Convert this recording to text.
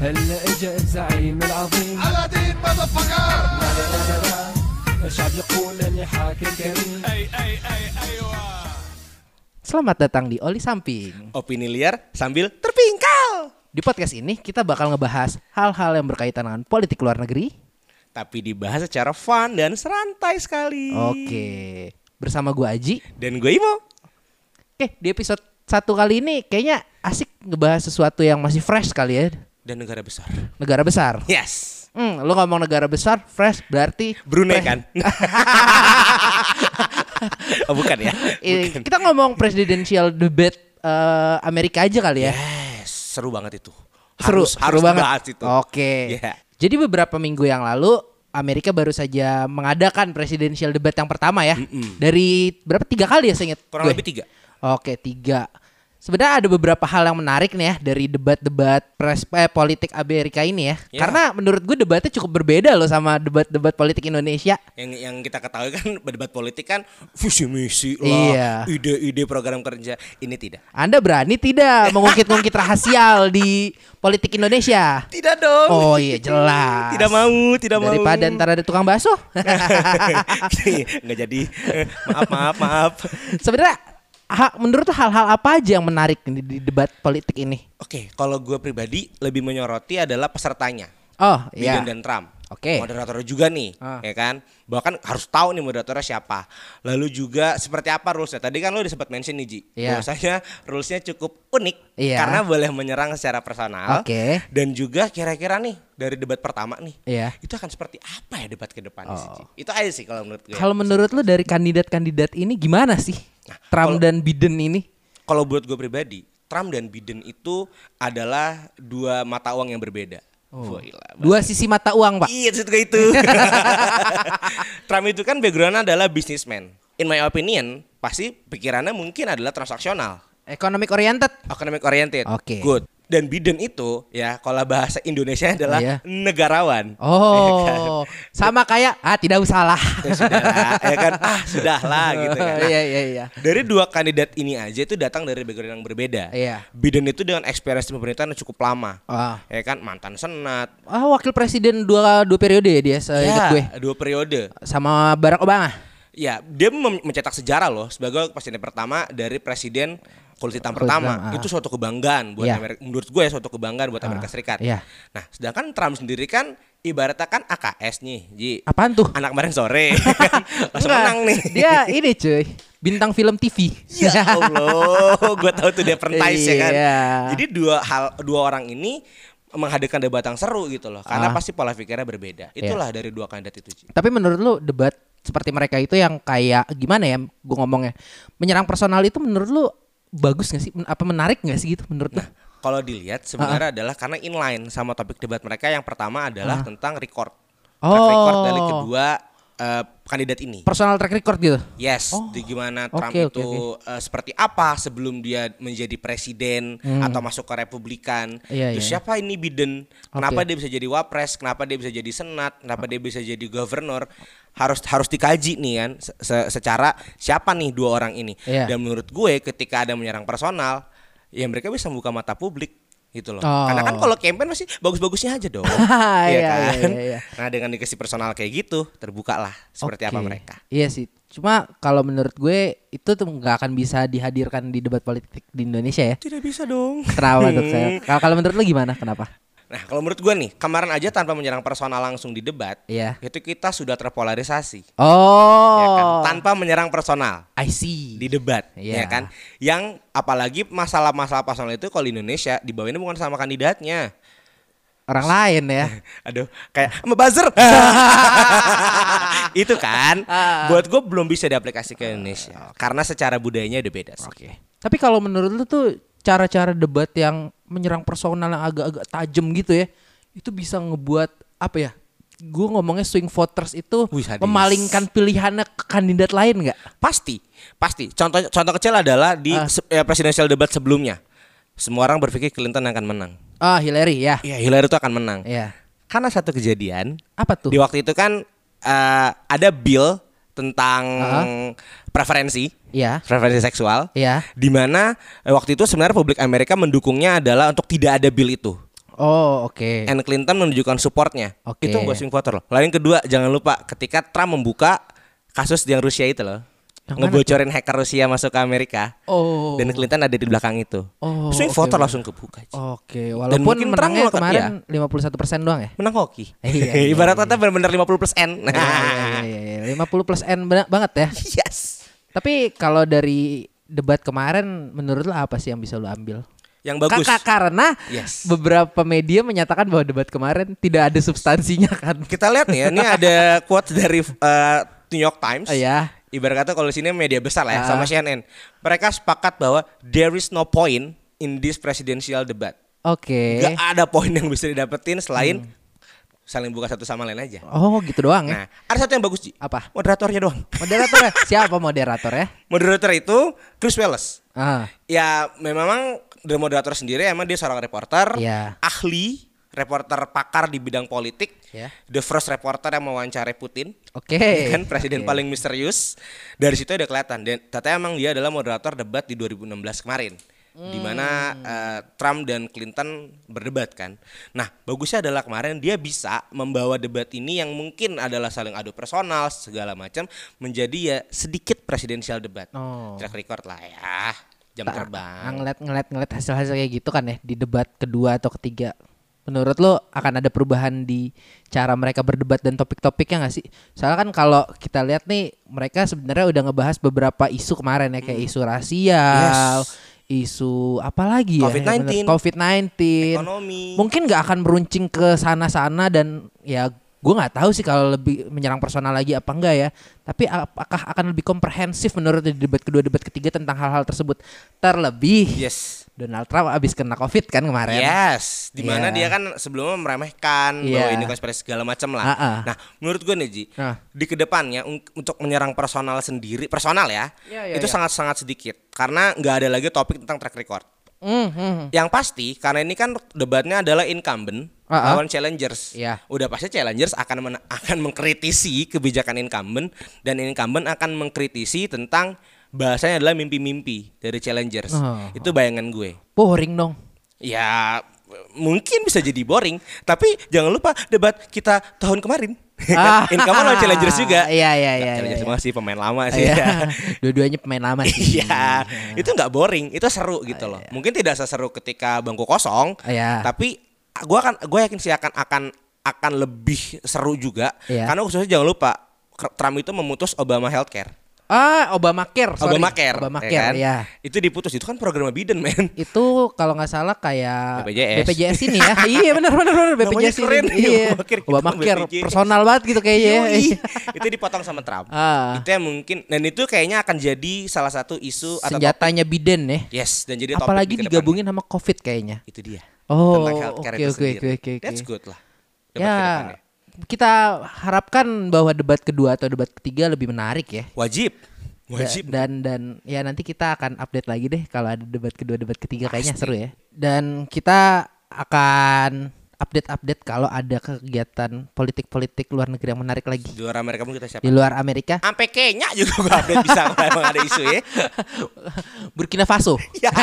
هلا اجا الزعيم العظيم Aladdin motherfucker لا لا لا لا لا الشعب يقول اني حاكم كريم Selamat datang di Oli Samping. Opini liar sambil terpingkal. Di podcast ini kita bakal ngebahas hal-hal yang berkaitan dengan politik luar negeri. Tapi dibahas secara fun dan serantai sekali. Oke. Bersama gua Aji. Dan gue Imo. Oke, di episode satu kali ini kayaknya asik ngebahas sesuatu yang masih fresh kali ya. dan negara besar. Negara besar. Yes. Hmm, lu ngomong negara besar, fresh berarti Brunei pre- kan? oh bukan ya? Eh, Bukan. kita ngomong presidential debate eh, Amerika aja kali ya. Yes, seru banget itu. seru, harus, seru harus banget. itu. Oke. Iya. Jadi beberapa minggu yang lalu Amerika baru saja mengadakan presidential debate yang pertama ya. Dari berapa tiga kali ya saya ingat. Kurang gue? lebih tiga. Oke tiga. Sebenarnya ada beberapa hal yang menarik nih ya dari debat-debat pres eh, politik Amerika ini ya. Ya. Karena menurut gue debatnya cukup berbeda loh sama debat-debat politik Indonesia. Yang yang kita ketahui kan debat politik kan visi misi lah, Iya. ide-ide program kerja. Ini tidak. Anda berani tidak mengungkit-ungkit rahasial di politik Indonesia? Tidak dong. Oh iya jelas. Tidak mau, tidak mau. Daripada ntar ada tukang bakso. Nggak jadi. maaf, maaf, maaf. Sebenarnya ha- menurut tuh hal-hal apa aja yang menarik di, di debat politik ini? Oke, kalau gue pribadi lebih menyoroti adalah pesertanya. Oh Biden iya. dan Trump. Oke. Moderatornya juga nih, Ah. ya kan? Bahkan harus tahu nih moderatornya siapa. Lalu juga seperti apa rulesnya? Tadi kan lo udah sempat mention nih Ji. Iya. Bahwasanya rulesnya cukup unik Iya. karena boleh menyerang secara personal. Oke. Dan juga kira-kira nih dari debat pertama nih, Iya. itu akan seperti apa ya debat ke depannya sih, Oh. Ji? Itu aja sih kalau menurut gue. Kalau menurut lu dari kandidat-kandidat ini gimana sih? Trump kalau- dan Biden ini? Kalau buat gue pribadi, Trump dan Biden itu adalah dua mata uang yang berbeda. Wah, gila, Oh. Dua sisi mata uang, Pak. Iya gue itu. Trump itu kan backgroundnya adalah businessman. In my opinion, pasti pikirannya mungkin adalah transaksional, Economic oriented. economic oriented. Oke. Good. Dan Biden itu ya kalau bahasa Indonesia adalah Iya. negarawan. Ya kan? Oh, sama kayak ah tidak usah lah. Ya sudahlah, ya kan? Ah, sudahlah gitu kan. Nah, Iya iya iya. Dari dua kandidat ini aja itu datang dari background yang berbeda. Iya. Biden itu dengan experience pemerintahan yang cukup lama. Ah. Ya kan mantan senat. Ah, wakil presiden dua dua periode ya dia seingat gue Ya, dua periode. sama Barack Obama. Ya, dia mencetak sejarah loh sebagai presiden pertama dari presiden kulit hitam Kulit pertama. hitam, ah. Itu suatu kebanggaan buat Iya. Amerika. Menurut gue ya suatu kebanggaan buat Amerika Serikat. iya. Nah, sedangkan Trump sendiri kan ibaratnya kan AKS nih, Ji. Apaan tuh? Anak kemarin sore. Langsung Enggak, menang nih. Dia ini cuy, bintang film TV. Ya Allah, gue tahu tuh dia perintis ya kan. Iya. Jadi dua hal dua orang ini menghadirkan debat yang seru gitu loh. Karena Ah. Iya. pasti pola pikirnya berbeda. Itulah dari dua kandidat itu, Ji. Tapi menurut lu debat seperti mereka itu yang kayak gimana ya? Gue ngomongnya menyerang personal itu menurut lu bagus gak sih? Apa menarik gak sih gitu menurut lu? Kalau dilihat sebenarnya adalah karena inline sama topik debat mereka yang pertama adalah tentang record. Track record Oh. dari kedua eh, kandidat ini. Personal track record gitu. Yes, Oh. di gimana Trump oke, itu eh, seperti apa sebelum dia menjadi presiden atau masuk ke Republikan. Hmm. Iya, Terus iya. siapa ini Biden? Kenapa Oke. dia bisa jadi wapres? Kenapa dia bisa jadi senat? Kenapa dia bisa jadi governor? Harus harus dikaji nih kan se- se- secara siapa nih dua orang ini. Iya. Dan menurut gue ketika ada menyerang personal, ya mereka bisa membuka mata publik gitu loh. Oh. Karena kan kalau campaign masih bagus-bagusnya aja dong. Iya, Iya iya, kan? iya, iya. Nah, dengan dikasih personal kayak gitu, terbuka lah seperti apa Oke. mereka. Iya sih. Cuma kalau menurut gue itu tuh nggak akan bisa dihadirkan di debat politik di Indonesia ya. Tidak bisa dong. Kenapa tuh saya? Kalau menurut lu gimana? Kenapa? Nah, kalau menurut gua nih, kemarin aja tanpa menyerang personal langsung di debat, Iya. itu kita sudah terpolarisasi. Oh. Ya kan? Tanpa menyerang personal I see. di debat, Iya. ya kan? Yang apalagi masalah-masalah personal itu kalau di Indonesia dibawainnya bukan sama kandidatnya. Orang lain ya. Aduh, kayak sama buzzer. itu kan Ah. buat gue belum bisa diaplikasi ke Indonesia karena secara budayanya udah beda sih. Tapi kalau menurut lu tuh cara-cara debat yang menyerang personal yang agak-agak tajam gitu ya, itu bisa ngebuat apa ya? Gue ngomongnya swing voters itu Wih, memalingkan pilihannya ke kandidat lain nggak? Pasti, pasti. Contoh contoh kecil adalah di Ah. se- ya, presidential debat sebelumnya. Semua orang berpikir Clinton akan menang. Ah Hillary ya. Iya, Hillary itu akan menang. Iya. Karena satu kejadian Apa tuh? di waktu itu kan eh, ada bill tentang Ah. preferensi, Iya. preferensi seksual. Iya. Di mana eh, waktu itu sebenarnya publik Amerika mendukungnya adalah untuk tidak ada bill itu. Oh, oke. and Clinton menunjukkan supportnya. Oke. Itu buat swing voter loh. Lalu yang kedua, jangan lupa ketika Trump membuka kasus yang Rusia itu loh. Yang ngebocorin hacker Rusia masuk ke Amerika. Oh. Dan Clinton ada di belakang itu. Oh, swing oke, voter oke. langsung kebuka. Oke, Dan walaupun mungkin Trump menangnya melakukan- kemarin iya. 51% doang ya. Menang hoki. Iya, iya, Ibarat iya. kata benar-benar 50 plus N. Iya, iya, iya, iya. 50 plus N bena- banget ya. yes. Tapi kalau dari debat kemarin menurut lo apa sih yang bisa lo ambil? Yang bagus. Kakak karena Yes. beberapa media menyatakan bahwa debat kemarin tidak ada substansinya kan. Kita lihat nih ya, ini ada quote dari uh, New York Times. Ya. Ibarat kata kalau di sini media besar lah ya, Ah. sama CNN. Mereka sepakat bahwa there is no point in this presidential debate. Oke. Gak ada poin yang bisa didapetin selain saling buka satu sama lain aja. Oh, gitu doang ya. Nah, ada satu yang bagus Ji. Apa? Moderatornya doang. Moderator ya? Siapa moderator ya? Moderator itu Chris Wallace. Ah, Ya memang dari moderator sendiri emang dia seorang reporter, Iya. ahli, reporter pakar di bidang politik. Ya. The first reporter yang mewawancarai Putin. oke. Ya kan presiden Oke. paling misterius. Dari situ udah kelihatan dan ternyata emang dia adalah moderator debat di 2016 kemarin. Di mana Hmm. eh, Trump dan Clinton berdebat kan. Nah, bagusnya adalah kemarin dia bisa membawa debat ini yang mungkin adalah saling adu personal segala macam menjadi ya sedikit presidensial debat. Oh. Track record lah ya. Jam Nah, terbang. ngeliat ngeliat ngeliat hasil-hasil kayak gitu kan ya di debat kedua atau ketiga. Menurut lo akan ada perubahan di cara mereka berdebat dan topik-topiknya nggak sih? Soalnya kan kalau kita lihat nih mereka sebenarnya udah ngebahas beberapa isu kemarin ya kayak isu rasial, Yes. Isu apa lagi ya? COVID-19. yang bener- COVID-19. Ekonomi. Mungkin nggak akan meruncing ke sana-sana dan ya gue nggak tahu sih kalau lebih menyerang personal lagi apa enggak ya. Tapi apakah akan lebih komprehensif menurut di debat kedua, debat ketiga tentang hal-hal tersebut? Terlebih Yes. Donald Trump abis kena COVID kan kemarin. Yes, di mana Iya. dia kan sebelumnya meremehkan bahwa Iya. ini konspirasi segala macam lah. Ah-ah. Nah, menurut gue nih Ji, Ah. di ke depannya un- untuk menyerang personal sendiri, personal ya, Iya, iya, itu iya. sangat-sangat sedikit karena nggak ada lagi topik tentang track record. Hmm, hmm. Yang pasti karena ini kan debatnya adalah incumbent Ah-ah. lawan challengers. Iya. Udah pasti challengers akan men- akan mengkritisi kebijakan incumbent dan incumbent akan mengkritisi tentang bahasanya adalah mimpi-mimpi dari challengers. Oh. Itu bayangan gue. Boring dong. Ya mungkin bisa jadi boring, tapi jangan lupa debat kita tahun kemarin. Ah. Incumbent lawan challengers juga. Iya, iya, Nggak iya, Challengers iya. sih pemain lama sih. Iya. ya. Dua-duanya pemain lama sih. Iya, itu nggak boring, itu seru gitu loh. Mungkin tidak seseru ketika bangku kosong, Iya. tapi gua akan gue yakin sih akan akan akan lebih seru juga. Iya. Karena khususnya jangan lupa Trump itu memutus Obama Healthcare. Ah, Obamacare. sorry. Obamacare, Obamacare, ya kan? ya. Itu diputus, itu kan program Biden, men. Itu kalau nggak salah kayak BPJS. ini ya. iya benar benar benar BPJS keren, ini. Iya. Obamacare. Obamacare BPJS. personal banget gitu kayaknya. ya. Yoi. itu dipotong sama Trump. Ah. Itu yang mungkin dan itu kayaknya akan jadi salah satu isu atau Senjatanya Biden ya. topik. Yes, dan jadi topik Apalagi di digabungin sama COVID kayaknya. Itu dia. Oh, oke, oke, oke, oke. That's good lah. Ya. Kita harapkan bahwa debat kedua atau debat ketiga lebih menarik ya. Wajib. Da- Wajib. Dan dan ya nanti kita akan update lagi deh kalau ada debat kedua, debat ketiga kayaknya seru ya. Dan kita akan update-update kalau ada kegiatan politik-politik luar negeri yang menarik lagi Di luar Amerika pun kita siapa? di luar Amerika. Sampai Kenya juga gua update bisa kalau emang ada isu ya. Burkina Faso. Ya.